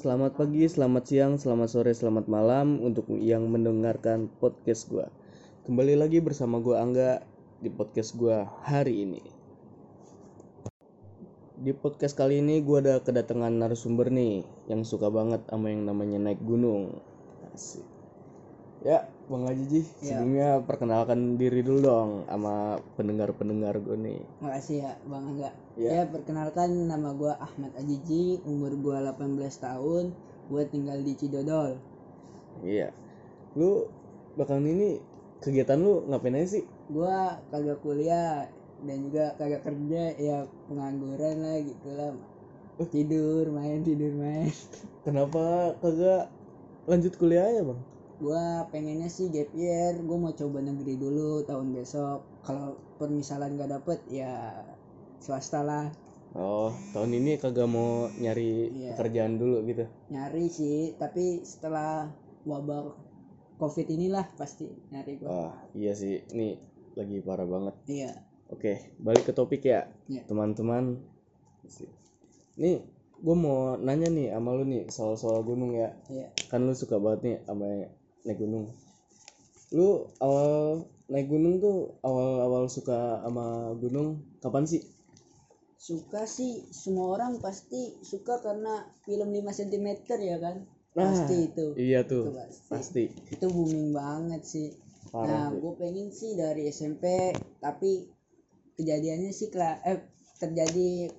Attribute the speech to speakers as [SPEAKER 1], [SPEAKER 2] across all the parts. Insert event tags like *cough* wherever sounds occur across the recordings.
[SPEAKER 1] Selamat pagi, selamat siang, selamat sore, selamat malam untuk yang mendengarkan podcast gua. Kembali lagi bersama gua Angga di podcast gua hari ini. Di podcast kali ini gua ada kedatangan narasumber nih yang suka banget sama yang namanya naik gunung. Asik. Ya, Bang Haji Ji,
[SPEAKER 2] Ya.
[SPEAKER 1] sebelumnya perkenalkan diri dulu dong sama pendengar-pendengar gue nih.
[SPEAKER 2] Makasih ya Bang Angga.
[SPEAKER 1] Ya.
[SPEAKER 2] Ya, perkenalkan nama gua Ahmad Ajiji, umur gua 18 tahun, gua tinggal di Cidodol.
[SPEAKER 1] Iya. Lu bakalan ini kegiatan lu ngapain aja sih?
[SPEAKER 2] Gua kagak kuliah dan juga kagak kerja, ya pengangguran lah gitu lah. Tidur, main, tidur, main. *laughs*
[SPEAKER 1] Kenapa kagak lanjut kuliah aja, Bang?
[SPEAKER 2] Gua pengennya sih gap year, gua mau coba negeri dulu tahun besok. Kalau permisalan gak dapet ya swasta lah.
[SPEAKER 1] Oh, tahun ini kagak mau nyari
[SPEAKER 2] Iya.
[SPEAKER 1] pekerjaan dulu gitu.
[SPEAKER 2] Nyari sih, tapi setelah wabah covid inilah pasti nyari gua.
[SPEAKER 1] Wah, iya sih. Ini lagi parah banget.
[SPEAKER 2] Iya.
[SPEAKER 1] Oke, balik ke topik ya.
[SPEAKER 2] Iya.
[SPEAKER 1] Teman-teman. Nih, gue mau nanya nih sama lu nih soal-soal gunung ya.
[SPEAKER 2] Iya.
[SPEAKER 1] Kan lu suka banget nih sama naik gunung. Lu awal naik gunung tuh awal-awal suka sama gunung kapan sih?
[SPEAKER 2] Suka sih semua orang pasti suka karena film 5 cm ya kan?
[SPEAKER 1] Nah,
[SPEAKER 2] pasti itu.
[SPEAKER 1] Iya
[SPEAKER 2] Itu
[SPEAKER 1] tuh,
[SPEAKER 2] pasti.
[SPEAKER 1] pasti.
[SPEAKER 2] Itu booming banget sih.
[SPEAKER 1] Parah.
[SPEAKER 2] nah, gue pengen sih dari SMP tapi kejadiannya sih kela eh terjadi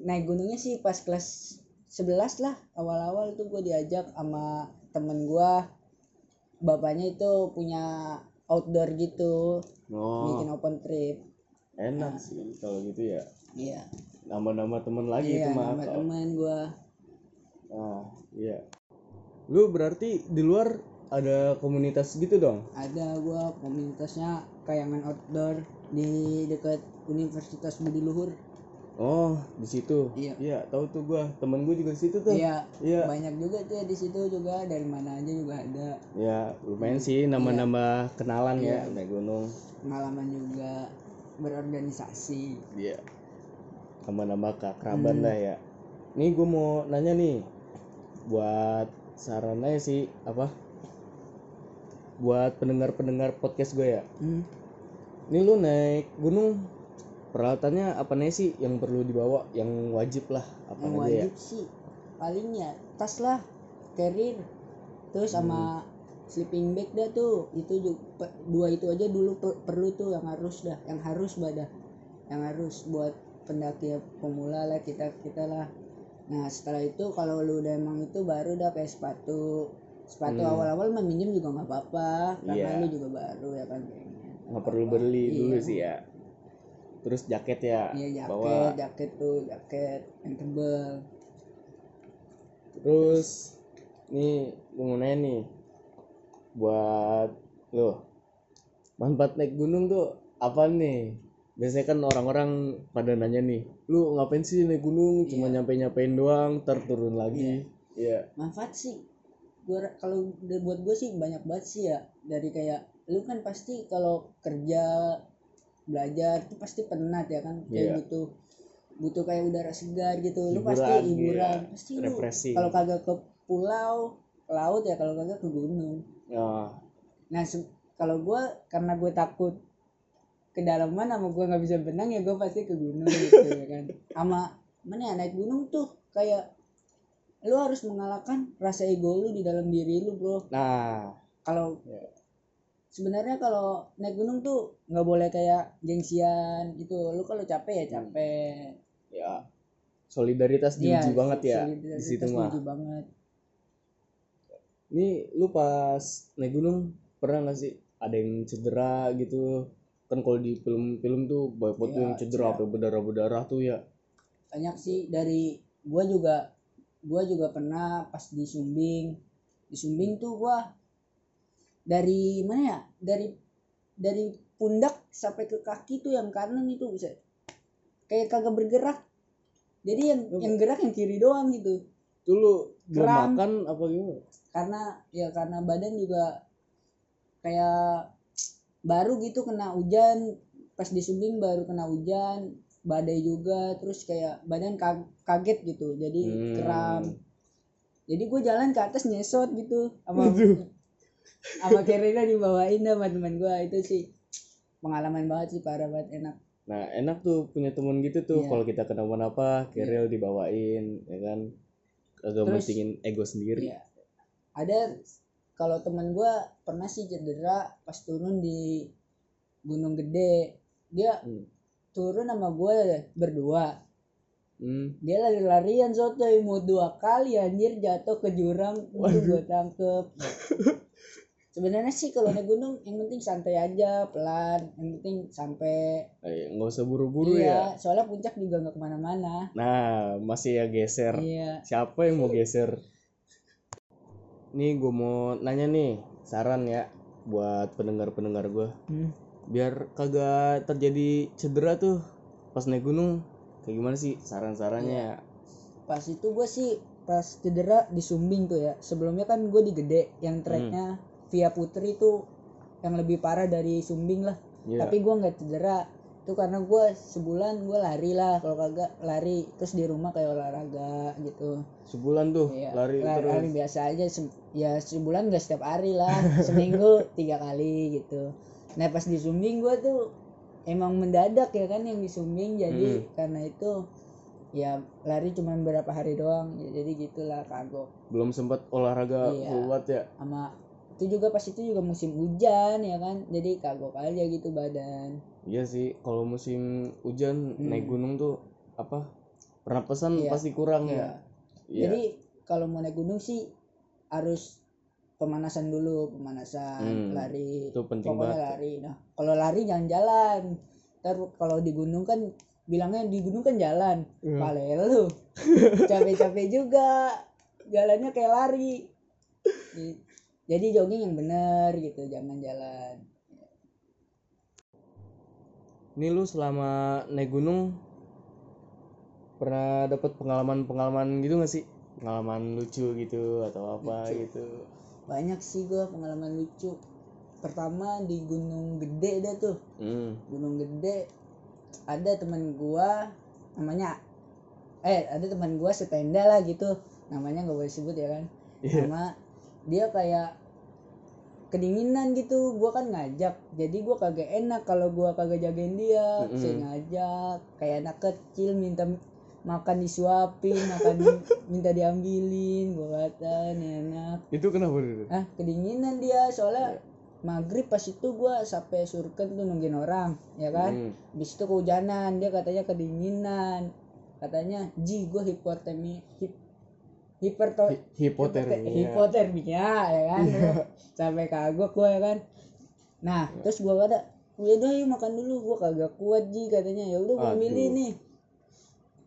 [SPEAKER 2] naik gunungnya sih pas kelas 11 lah awal-awal tuh gue diajak sama temen gue bapaknya itu punya outdoor gitu
[SPEAKER 1] Oh,
[SPEAKER 2] bikin open trip
[SPEAKER 1] enak sih kalau gitu ya.
[SPEAKER 2] Iya
[SPEAKER 1] Nama-nama temen lagi itu
[SPEAKER 2] iya
[SPEAKER 1] mah.
[SPEAKER 2] nama
[SPEAKER 1] kalau-
[SPEAKER 2] temen gue
[SPEAKER 1] Ah, iya. Lu berarti di luar ada komunitas gitu dong?
[SPEAKER 2] ada gua komunitasnya kayangan outdoor di dekat Universitas Budi Luhur
[SPEAKER 1] Oh, di situ.
[SPEAKER 2] Iya.
[SPEAKER 1] Iya, tahu tuh gua. Temen gua juga di situ tuh.
[SPEAKER 2] iya
[SPEAKER 1] Iya.
[SPEAKER 2] banyak juga tuh ya di situ juga dari mana aja juga ada
[SPEAKER 1] Ya, lumayan sih nama-nama kenalan ya
[SPEAKER 2] Iya.
[SPEAKER 1] naik gunung.
[SPEAKER 2] pengalaman juga berorganisasi
[SPEAKER 1] Iya. Nama-nama keakraban
[SPEAKER 2] Hmm.
[SPEAKER 1] lah ya. Nih gua mau nanya nih buat saran aja sih apa? Buat pendengar-pendengar podcast gue ya.
[SPEAKER 2] hmm.
[SPEAKER 1] Ini lu naik gunung peralatannya apa nih sih yang perlu dibawa yang wajib lah apa
[SPEAKER 2] yang
[SPEAKER 1] ya?
[SPEAKER 2] wajib sih paling ya tas lah carrier terus sama
[SPEAKER 1] Hmm.
[SPEAKER 2] sleeping bag dah tuh itu juga dua itu aja dulu per- perlu tuh yang harus dah yang harus badah yang harus buat pendaki pemula lah kita kita lah nah setelah itu kalau lu udah emang itu baru dah kayak sepatu sepatu
[SPEAKER 1] Hmm.
[SPEAKER 2] awal-awal mah minjem juga nggak apa-apa karena
[SPEAKER 1] Iya.
[SPEAKER 2] lu juga baru ya kan
[SPEAKER 1] nggak perlu beli
[SPEAKER 2] Iya.
[SPEAKER 1] dulu sih ya. Terus jaket ya,
[SPEAKER 2] iya jaket
[SPEAKER 1] bawa.
[SPEAKER 2] jaket tuh jaket yang tebel
[SPEAKER 1] Terus nih gue mau nanya nih buat lo manfaat naik gunung tuh apa nih? Biasanya kan orang-orang pada nanya nih, lu ngapain sih naik gunung? Cuma
[SPEAKER 2] Iya.
[SPEAKER 1] nyampe nyampein doang, ntar turun lagi. Iya.
[SPEAKER 2] manfaat sih gua kalau buat gue sih banyak banget sih ya dari kayak lu kan pasti kalau kerja belajar tuh pasti penat ya kan kayak
[SPEAKER 1] Iya.
[SPEAKER 2] butuh butuh kayak udara segar gitu lu
[SPEAKER 1] Hiburan,
[SPEAKER 2] pasti
[SPEAKER 1] iya.
[SPEAKER 2] hiburan pasti lu kalau kagak ke pulau ke laut ya kalau kagak ke gunung
[SPEAKER 1] Nah,
[SPEAKER 2] nah kalau gua karena gue takut kedalaman sama gua nggak bisa berenang ya gue pasti ke gunung gitu ya kan. Sama mana ya naik gunung tuh kayak lu harus mengalahkan rasa ego lu di dalam diri lu bro.
[SPEAKER 1] Nah,
[SPEAKER 2] kalau
[SPEAKER 1] Ya.
[SPEAKER 2] sebenarnya kalau naik gunung tuh nggak boleh kayak gengsian gitu. Lu kalau capek ya capek.
[SPEAKER 1] Ya. Solidaritas diuji
[SPEAKER 2] Iya,
[SPEAKER 1] banget ya di situ mah.
[SPEAKER 2] banget.
[SPEAKER 1] Nih lu pas naik gunung pernah gak sih ada yang cedera gitu? Kan kalau di film-film tuh banyak banget
[SPEAKER 2] Iya,
[SPEAKER 1] yang cedera
[SPEAKER 2] iya.
[SPEAKER 1] sampai berdarah-berdarah tuh ya.
[SPEAKER 2] banyak sih dari gua juga gua juga pernah pas di Sumbing di Sumbing tuh gua dari mana ya dari dari pundak sampai ke kaki tuh yang kanan itu bisa kayak kagak bergerak jadi yang
[SPEAKER 1] Lu-
[SPEAKER 2] yang gerak yang kiri doang gitu
[SPEAKER 1] Tuh lu belum makan apa gimana?
[SPEAKER 2] karena ya karena badan juga kayak baru gitu kena hujan pas di Sumbing baru kena hujan badai juga terus kayak badan ka- kaget gitu jadi
[SPEAKER 1] Hmm.
[SPEAKER 2] kram jadi gue jalan ke atas nyesot gitu sama *laughs* sama Kerina dibawain sama teman gue itu sih pengalaman banget sih parah banget enak
[SPEAKER 1] Nah enak tuh punya temen gitu tuh
[SPEAKER 2] Iya.
[SPEAKER 1] kalau kita kenapa-napa keril dibawain ya kan kagak
[SPEAKER 2] Terus-
[SPEAKER 1] mentingin ego sendiri.
[SPEAKER 2] Iya. ada kalau teman gue pernah sih cedera pas turun di Gunung Gede dia
[SPEAKER 1] Hmm.
[SPEAKER 2] turun sama gue berdua
[SPEAKER 1] Hmm.
[SPEAKER 2] dia lari-larian sotoy mau dua kali anjir jatuh ke jurang itu gue tangkep *laughs* sebenarnya sih kalau naik gunung yang penting santai aja pelan yang penting sampai
[SPEAKER 1] Eh, nggak usah buru-buru ya.
[SPEAKER 2] iya soalnya puncak juga nggak ke mana-mana
[SPEAKER 1] Nah masih ya geser.
[SPEAKER 2] iya
[SPEAKER 1] Siapa yang mau geser? Nih gue mau nanya nih saran ya buat pendengar-pendengar gue
[SPEAKER 2] Hmm.
[SPEAKER 1] biar kagak terjadi cedera tuh pas naik gunung. Kayak gimana sih saran-sarannya?
[SPEAKER 2] pas itu gue sih pas cedera di Sumbing tuh ya. Sebelumnya kan gue di Gede yang treknya via Putri tuh yang lebih parah dari Sumbing lah.
[SPEAKER 1] Iya.
[SPEAKER 2] tapi gue nggak cedera itu karena gue sebulan gue lari lah kalau kagak lari terus di rumah kayak olahraga gitu
[SPEAKER 1] Sebulan tuh
[SPEAKER 2] Iya,
[SPEAKER 1] lari
[SPEAKER 2] lari,
[SPEAKER 1] terus.
[SPEAKER 2] lari biasa aja Se- ya sebulan gak setiap hari lah *laughs* seminggu tiga kali gitu nah pas di Sumbing gue tuh emang mendadak ya kan yang di Sumbing jadi karena itu ya lari cuma beberapa hari doang ya, jadi gitulah kagok
[SPEAKER 1] Belum sempat olahraga
[SPEAKER 2] Iya.
[SPEAKER 1] watt ya.
[SPEAKER 2] sama itu juga pas itu juga musim hujan ya kan jadi kagok aja gitu badan
[SPEAKER 1] Iya sih, kalau musim hujan
[SPEAKER 2] Hmm.
[SPEAKER 1] naik gunung tuh apa? Pernapasan
[SPEAKER 2] Iya.
[SPEAKER 1] pasti kurang
[SPEAKER 2] Iya.
[SPEAKER 1] ya. Iya.
[SPEAKER 2] jadi kalau mau naik gunung sih harus pemanasan dulu pemanasan
[SPEAKER 1] Hmm,
[SPEAKER 2] lari
[SPEAKER 1] itu penting
[SPEAKER 2] pokoknya
[SPEAKER 1] banget.
[SPEAKER 2] lari nah kalau lari jangan jalan ntar kalau di gunung kan bilangnya di gunung kan jalan
[SPEAKER 1] Iya.
[SPEAKER 2] pale lu *laughs* capek-capek juga jalannya kayak lari Di- jadi jogging yang bener gitu jangan jalan
[SPEAKER 1] Ini lu selama naik gunung pernah dapat pengalaman-pengalaman gitu gak sih? Pengalaman lucu gitu atau apa
[SPEAKER 2] Lucu.
[SPEAKER 1] gitu.
[SPEAKER 2] banyak sih gua pengalaman lucu pertama di Gunung Gede dah tuh
[SPEAKER 1] Hmm.
[SPEAKER 2] Gunung Gede ada teman gua namanya eh ada teman gua setenda lah gitu namanya nggak boleh sebut ya kan
[SPEAKER 1] Iya.
[SPEAKER 2] sama dia kayak kedinginan gitu gua kan ngajak jadi gua kagak enak kalau gua kagak jagain dia
[SPEAKER 1] Mm-mm.
[SPEAKER 2] saya ngajak kayak anak kecil minta makan disuapin makan *laughs* minta diambilin gua kata "Nih enak
[SPEAKER 1] Itu kenapa itu?
[SPEAKER 2] ah kedinginan dia soalnya maghrib pas itu gua sampai surken tuh nungguin orang ya kan
[SPEAKER 1] Hmm.
[SPEAKER 2] Habis itu kehujanan, dia katanya kedinginan. Katanya, "Ji, gue hipotermi hip, hiperto
[SPEAKER 1] Hi- Hipotermia.
[SPEAKER 2] hipotermia ya kan." Sampai kagok gue ya kan. Nah, terus gua kata, "Ya udah yuk makan dulu, gua kagak kuat Ji," katanya. Ya udah gua
[SPEAKER 1] Aduh.
[SPEAKER 2] ambilin nih.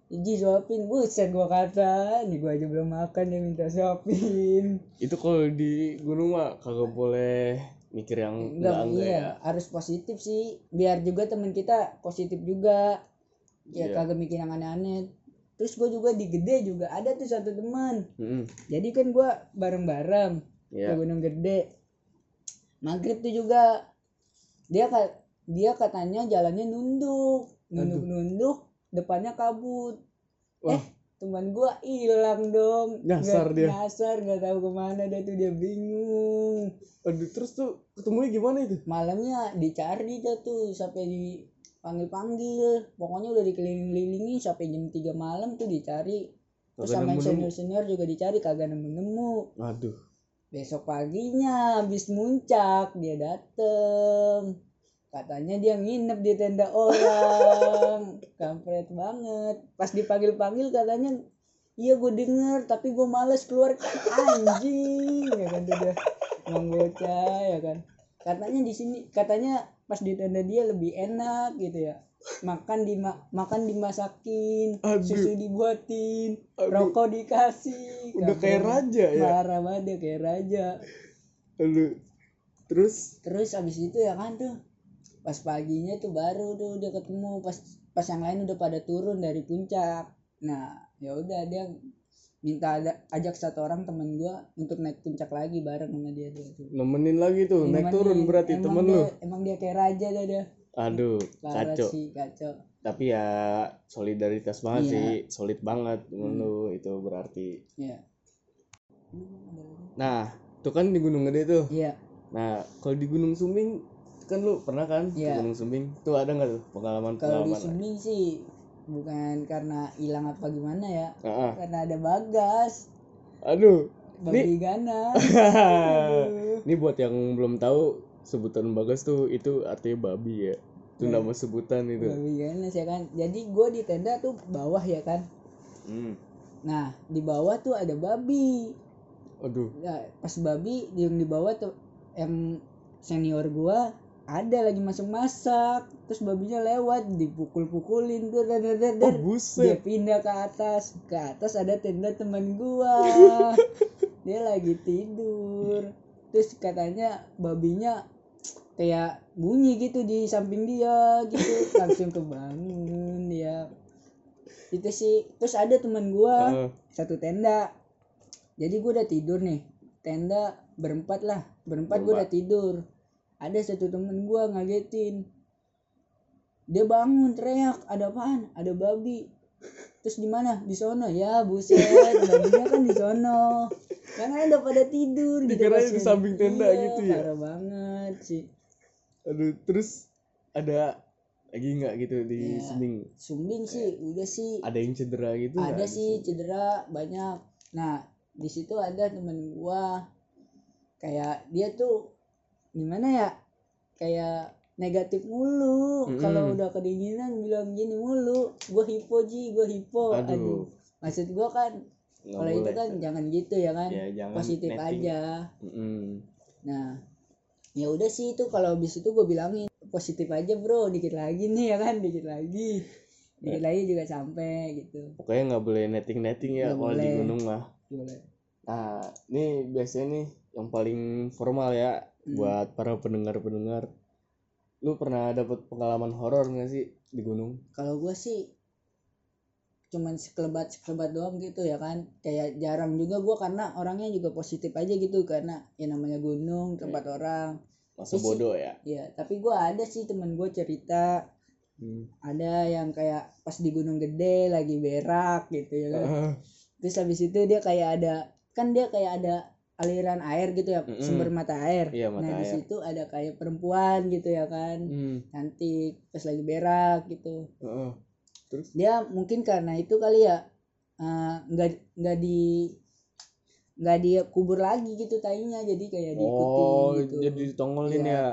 [SPEAKER 2] Ji suapin, buset gua kata, ini gua aja belum makan dia minta suapin.
[SPEAKER 1] Itu kalau di gunung mah kagak boleh mikir yang
[SPEAKER 2] Enggak,
[SPEAKER 1] enggak enggak
[SPEAKER 2] iya,
[SPEAKER 1] ya.
[SPEAKER 2] harus positif sih. Biar juga temen kita positif juga. Ya
[SPEAKER 1] Iya.
[SPEAKER 2] kagak mikir yang aneh-aneh. Terus gue juga di Gede juga ada tuh satu teman.
[SPEAKER 1] Hmm.
[SPEAKER 2] Jadi kan gua bareng-bareng ke
[SPEAKER 1] Iya.
[SPEAKER 2] Gunung Gede. Maghrib tuh juga dia dia katanya jalannya nunduk, nunduk-nunduk, depannya kabut.
[SPEAKER 1] Wah.
[SPEAKER 2] Eh, teman gua hilang dong.
[SPEAKER 1] Nyasar
[SPEAKER 2] Nggak-
[SPEAKER 1] dia.
[SPEAKER 2] Nyasar nggak tahu ke mana dah tuh dia bingung.
[SPEAKER 1] Aduh, terus tuh ketemunya gimana itu?
[SPEAKER 2] malamnya dicari dah tuh sampai dipanggil panggil pokoknya udah dikeliling-kelilingi sampai jam 3 malam tuh dicari. Terus sama
[SPEAKER 1] nemu-nemu.
[SPEAKER 2] senior senior juga dicari kagak nemu nemu
[SPEAKER 1] Aduh.
[SPEAKER 2] besok paginya habis muncak dia dateng. Katanya dia nginep di tenda orang. *laughs* Kampret banget. Pas dipanggil panggil katanya iya gue denger tapi gue males keluar. Anjing ya kan tuh dia bocah ya kan. Katanya di sini katanya pas di tenda dia lebih enak gitu ya makan di makan dimasakin
[SPEAKER 1] Aduh.
[SPEAKER 2] susu dibuatin
[SPEAKER 1] Aduh.
[SPEAKER 2] rokok dikasih
[SPEAKER 1] Udah kayak raja ya.
[SPEAKER 2] marah banget kayak raja
[SPEAKER 1] Aduh. Terus
[SPEAKER 2] terus abis itu ya kan tuh pas paginya tuh baru tuh dia ketemu pas pas yang lain udah pada turun dari puncak nah ya udah dia minta ada ajak satu orang temen gua untuk naik puncak lagi bareng sama dia tuh tuh.
[SPEAKER 1] nemenin lagi tuh naik turun berarti
[SPEAKER 2] emang
[SPEAKER 1] temen
[SPEAKER 2] dia,
[SPEAKER 1] lu.
[SPEAKER 2] emang dia kayak raja dah dia
[SPEAKER 1] Aduh,
[SPEAKER 2] parah
[SPEAKER 1] kacau.
[SPEAKER 2] sih kacau
[SPEAKER 1] Tapi ya solidaritas banget
[SPEAKER 2] Iya.
[SPEAKER 1] sih, solid banget temen
[SPEAKER 2] Hmm.
[SPEAKER 1] lu itu berarti.
[SPEAKER 2] ya
[SPEAKER 1] nah itu kan di Gunung Gede tuh
[SPEAKER 2] iya
[SPEAKER 1] nah kalau di Gunung Sumbing kan lu pernah kan ke
[SPEAKER 2] Iya.
[SPEAKER 1] Gunung Sumbing tuh ada nggak tuh pengalaman
[SPEAKER 2] kalau di Sumbing sih bukan karena hilang apa gimana ya.
[SPEAKER 1] Ah.
[SPEAKER 2] karena ada bagas.
[SPEAKER 1] Aduh.
[SPEAKER 2] Babi ganas *laughs*
[SPEAKER 1] ini buat yang belum tahu sebutan bagas tuh itu artinya babi ya. Itu
[SPEAKER 2] Iya.
[SPEAKER 1] nama sebutan itu.
[SPEAKER 2] Babi ganas ya kan? Jadi gue di tenda tuh bawah ya kan?
[SPEAKER 1] Hmm.
[SPEAKER 2] nah di bawah tuh ada babi.
[SPEAKER 1] Aduh.
[SPEAKER 2] Nah, pas babi yang di bawah tuh yang senior gua ada lagi masak-masak terus babinya lewat dipukul-pukulin tuh dar, dar, dar,
[SPEAKER 1] oh
[SPEAKER 2] dia pindah ke atas ke atas ada tenda teman gua. *laughs* Dia lagi tidur. Terus katanya babinya kayak bunyi gitu di samping dia gitu. *laughs* Langsung kebangun dia itu sih. Terus ada teman gua
[SPEAKER 1] Ah,
[SPEAKER 2] satu tenda. Jadi gue udah tidur nih. Tenda berempat lah. Berempat gue udah tidur ada satu temen gue ngagetin. Dia bangun teriak ada apaan? Ada babi. Terus di mana? Di sono. Ya buset babinya kan di sono. Karena udah pada tidur gitu
[SPEAKER 1] di samping tenda
[SPEAKER 2] Iya,
[SPEAKER 1] gitu ya?
[SPEAKER 2] parah banget sih.
[SPEAKER 1] Aduh terus ada lagi nggak gitu di
[SPEAKER 2] Iya.
[SPEAKER 1] Sumbing?
[SPEAKER 2] Sumbing sih udah sih.
[SPEAKER 1] ada yang cedera gitu
[SPEAKER 2] ada sih cedera banyak. Nah di situ ada temen gua. Kayak dia tuh gimana ya kayak negatif mulu.
[SPEAKER 1] Mm-mm.
[SPEAKER 2] kalau udah kedinginan bilang gini mulu gua hipo ji gua hipo.
[SPEAKER 1] Aduh.
[SPEAKER 2] aduh, maksud gua kan kalau itu kan jangan gitu ya kan
[SPEAKER 1] ya jangan
[SPEAKER 2] positif
[SPEAKER 1] netting.
[SPEAKER 2] aja.
[SPEAKER 1] Mm-mm.
[SPEAKER 2] nah ya udah sih itu kalau habis itu gue bilangin positif aja bro dikit lagi nih ya kan dikit lagi. Dikit lagi juga sampai gitu.
[SPEAKER 1] Pokoknya nggak boleh netting netting ya kalau di gunung mah.
[SPEAKER 2] Boleh.
[SPEAKER 1] Nah ini biasanya nih yang paling formal ya
[SPEAKER 2] Hmm.
[SPEAKER 1] buat para pendengar pendengar lu pernah dapet pengalaman horor nggak sih di gunung?
[SPEAKER 2] Kalau gue sih cuman sekelebat sekelebat doang gitu ya kan. Kayak jarang juga gue karena orangnya juga positif aja gitu. Karena ya namanya gunung tempat orang.
[SPEAKER 1] Masa bodoh ya?
[SPEAKER 2] Ya tapi gue ada sih temen gue cerita.
[SPEAKER 1] Hmm.
[SPEAKER 2] ada yang kayak pas di gunung gede lagi berak gitu ya kan. Terus habis itu dia kayak ada kan dia kayak ada aliran air gitu ya
[SPEAKER 1] Mm-mm.
[SPEAKER 2] sumber mata air
[SPEAKER 1] Iya, mata
[SPEAKER 2] nah di situ ada kayak perempuan gitu ya kan
[SPEAKER 1] hmm.
[SPEAKER 2] cantik pas lagi berak gitu
[SPEAKER 1] Heeh. terus
[SPEAKER 2] dia mungkin karena itu kali ya eh, nggak nggak di nggak dia kubur lagi gitu tainya jadi kayak diikutin
[SPEAKER 1] oh
[SPEAKER 2] gitu
[SPEAKER 1] jadi ditongolin
[SPEAKER 2] Iya.
[SPEAKER 1] ya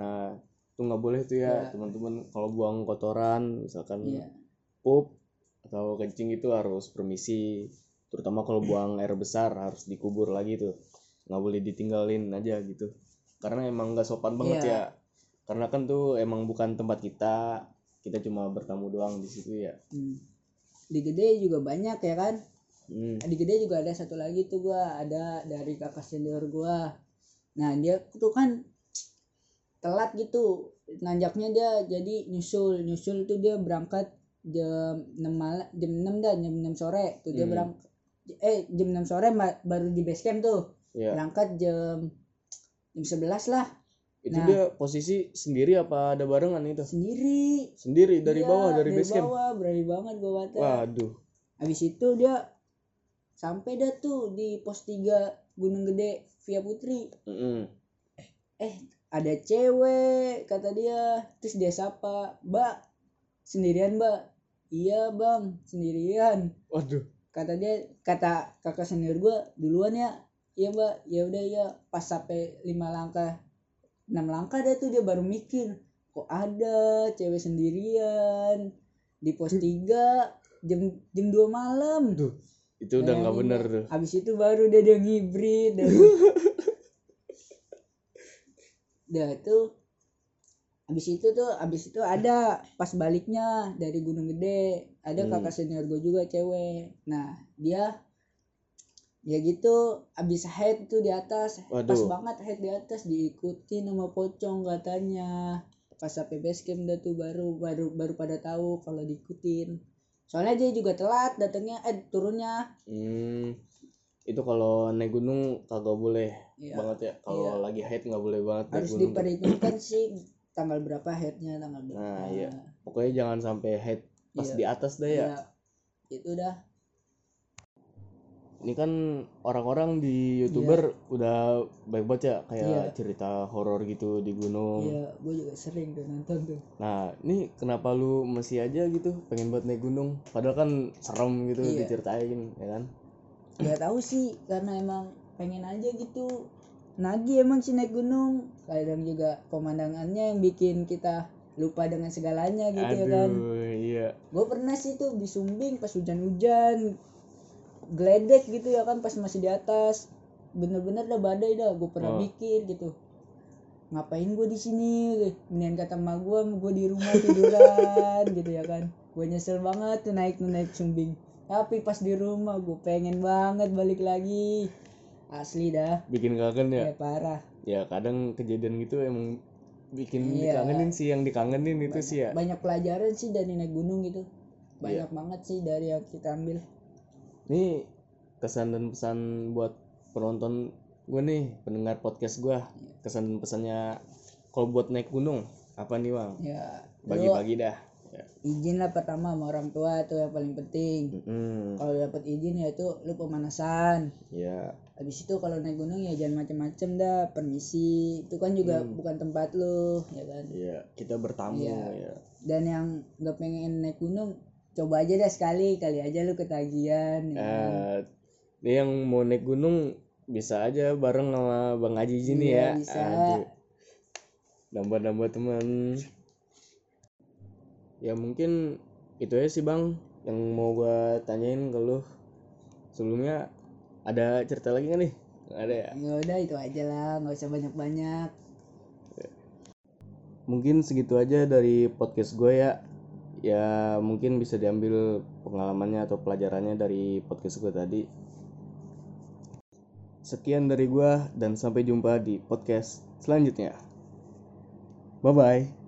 [SPEAKER 1] nah itu nggak boleh tuh
[SPEAKER 2] Iya.
[SPEAKER 1] ya teman-teman kalau buang kotoran misalkan
[SPEAKER 2] Iya.
[SPEAKER 1] pup atau kencing itu harus permisi terutama kalau buang air besar harus dikubur lagi tuh nggak boleh ditinggalin aja gitu karena emang nggak sopan banget
[SPEAKER 2] Iya.
[SPEAKER 1] ya karena kan tuh emang bukan tempat kita kita cuma bertamu doang di situ ya
[SPEAKER 2] Hmm. di gede juga banyak ya kan
[SPEAKER 1] hmm.
[SPEAKER 2] di gede juga ada satu lagi tuh gua ada dari kakak senior gua nah dia tuh kan telat gitu nanjaknya dia jadi nyusul nyusul tuh dia berangkat jam 6 malam jam 6 dah jam 6 sore tuh dia
[SPEAKER 1] Hmm.
[SPEAKER 2] berangkat eh jam 6 sore baru di base camp tuh
[SPEAKER 1] ya
[SPEAKER 2] berangkat jam jam 11 lah.
[SPEAKER 1] Itu
[SPEAKER 2] Nah.
[SPEAKER 1] dia posisi sendiri apa ada barengan itu?
[SPEAKER 2] Sendiri.
[SPEAKER 1] Sendiri? Dari
[SPEAKER 2] Iya,
[SPEAKER 1] bawah dari, base camp?
[SPEAKER 2] bawah berani banget gua kata
[SPEAKER 1] waduh.
[SPEAKER 2] Habis itu dia sampai dah tuh di pos 3 Gunung Gede Via Putri.
[SPEAKER 1] Mm-mm.
[SPEAKER 2] eh ada cewek kata dia. Terus dia sapa mbak sendirian mbak? Iya bang sendirian.
[SPEAKER 1] Waduh.
[SPEAKER 2] Kata dia kata kakak senior gua duluan ya iya mbak. Ya udah ya. Pas sampai lima langkah enam langkah dah tuh dia baru mikir kok ada cewek sendirian? Di pos 3 jam jam 2 malam.
[SPEAKER 1] Duh, itu udah nggak bener tuh.
[SPEAKER 2] Abis itu baru dia dia ngibrit dan *laughs* Dah itu Abis itu tuh abis itu ada pas baliknya dari Gunung Gede ada
[SPEAKER 1] Hmm.
[SPEAKER 2] kakak senior gue juga cewek. Nah dia ya gitu abis head tuh di atas pas
[SPEAKER 1] Waduh.
[SPEAKER 2] banget head di atas diikuti sama pocong katanya pas sampai base camp dah tuh baru baru baru pada tahu kalau diikutin soalnya dia juga telat datangnya eh turunnya
[SPEAKER 1] Hmm, itu kalau naik gunung kagak boleh
[SPEAKER 2] Iya.
[SPEAKER 1] banget ya. Kalau lagi haid nggak boleh banget
[SPEAKER 2] harus diperhitungkan sih tanggal berapa headnya tanggal berapa
[SPEAKER 1] Nah, iya. Pokoknya jangan sampai haid pas
[SPEAKER 2] Iya.
[SPEAKER 1] di atas dah ya.
[SPEAKER 2] Iya. itu dah
[SPEAKER 1] ini kan orang-orang di youtuber udah baik banget ya kayak
[SPEAKER 2] Iya.
[SPEAKER 1] cerita horor gitu di gunung.
[SPEAKER 2] Iya gue juga sering tuh nonton tuh.
[SPEAKER 1] Nah ini kenapa lu masih aja gitu pengen buat naik gunung? Padahal kan serem gitu
[SPEAKER 2] Iya.
[SPEAKER 1] diceritain ya kan?
[SPEAKER 2] Nggak tahu sih karena emang pengen aja gitu. Nagih emang sih naik gunung. Kadang juga pemandangannya yang bikin kita lupa dengan segalanya gitu ya kan?
[SPEAKER 1] Aduh iya.
[SPEAKER 2] Gue pernah sih tuh di Sumbing pas hujan-hujan geledek gitu ya kan pas masih di atas. Bener-bener dah badai dah gue pernah
[SPEAKER 1] Oh.
[SPEAKER 2] mikir gitu. Ngapain gue di sini? Kemudian kata emak gue gue di rumah tiduran gitu ya kan. Gue nyesel banget tuh naik naik Sumbing. Tapi pas di rumah gue pengen banget balik lagi. Asli dah.
[SPEAKER 1] Bikin kangen ya?
[SPEAKER 2] Ya parah.
[SPEAKER 1] Ya kadang kejadian gitu emang bikin
[SPEAKER 2] Iya.
[SPEAKER 1] dikangenin sih yang dikangenin itu sih ya.
[SPEAKER 2] Banyak pelajaran sih dari naik gunung gitu. Banyak banget sih dari yang kita ambil
[SPEAKER 1] Ini kesan dan pesan buat penonton gue nih, pendengar podcast gue. Kesan dan pesannya kalau buat naik gunung apa nih bang?
[SPEAKER 2] ya
[SPEAKER 1] Bagi-bagi dah. Ya.
[SPEAKER 2] izin lah pertama sama orang tua tuh yang paling penting
[SPEAKER 1] Mm-mm.
[SPEAKER 2] kalau dapat izin ya itu lu pemanasan
[SPEAKER 1] Ya,
[SPEAKER 2] habis itu kalau naik gunung ya jangan macem-macem dah permisi itu kan juga bukan tempat lu ya kan
[SPEAKER 1] ya kita bertamu
[SPEAKER 2] Iya.
[SPEAKER 1] ya.
[SPEAKER 2] dan yang nggak pengen naik gunung coba aja dah sekali kali aja lu ketagihan ya
[SPEAKER 1] ini yang mau naik gunung bisa aja bareng sama bang Haji sini
[SPEAKER 2] Iya,
[SPEAKER 1] ya.
[SPEAKER 2] bisa.
[SPEAKER 1] Nambah-nambah teman. Ya mungkin itu aja sih bang yang mau gua tanyain ke lu. Sebelumnya ada cerita lagi nggak nih? Ada ya?
[SPEAKER 2] ya udah itu aja lah nggak usah banyak-banyak
[SPEAKER 1] Mungkin segitu aja dari podcast gue ya. Ya mungkin bisa diambil pengalamannya atau pelajarannya dari podcast gue tadi. Sekian dari gua dan sampai jumpa di podcast selanjutnya. Bye bye.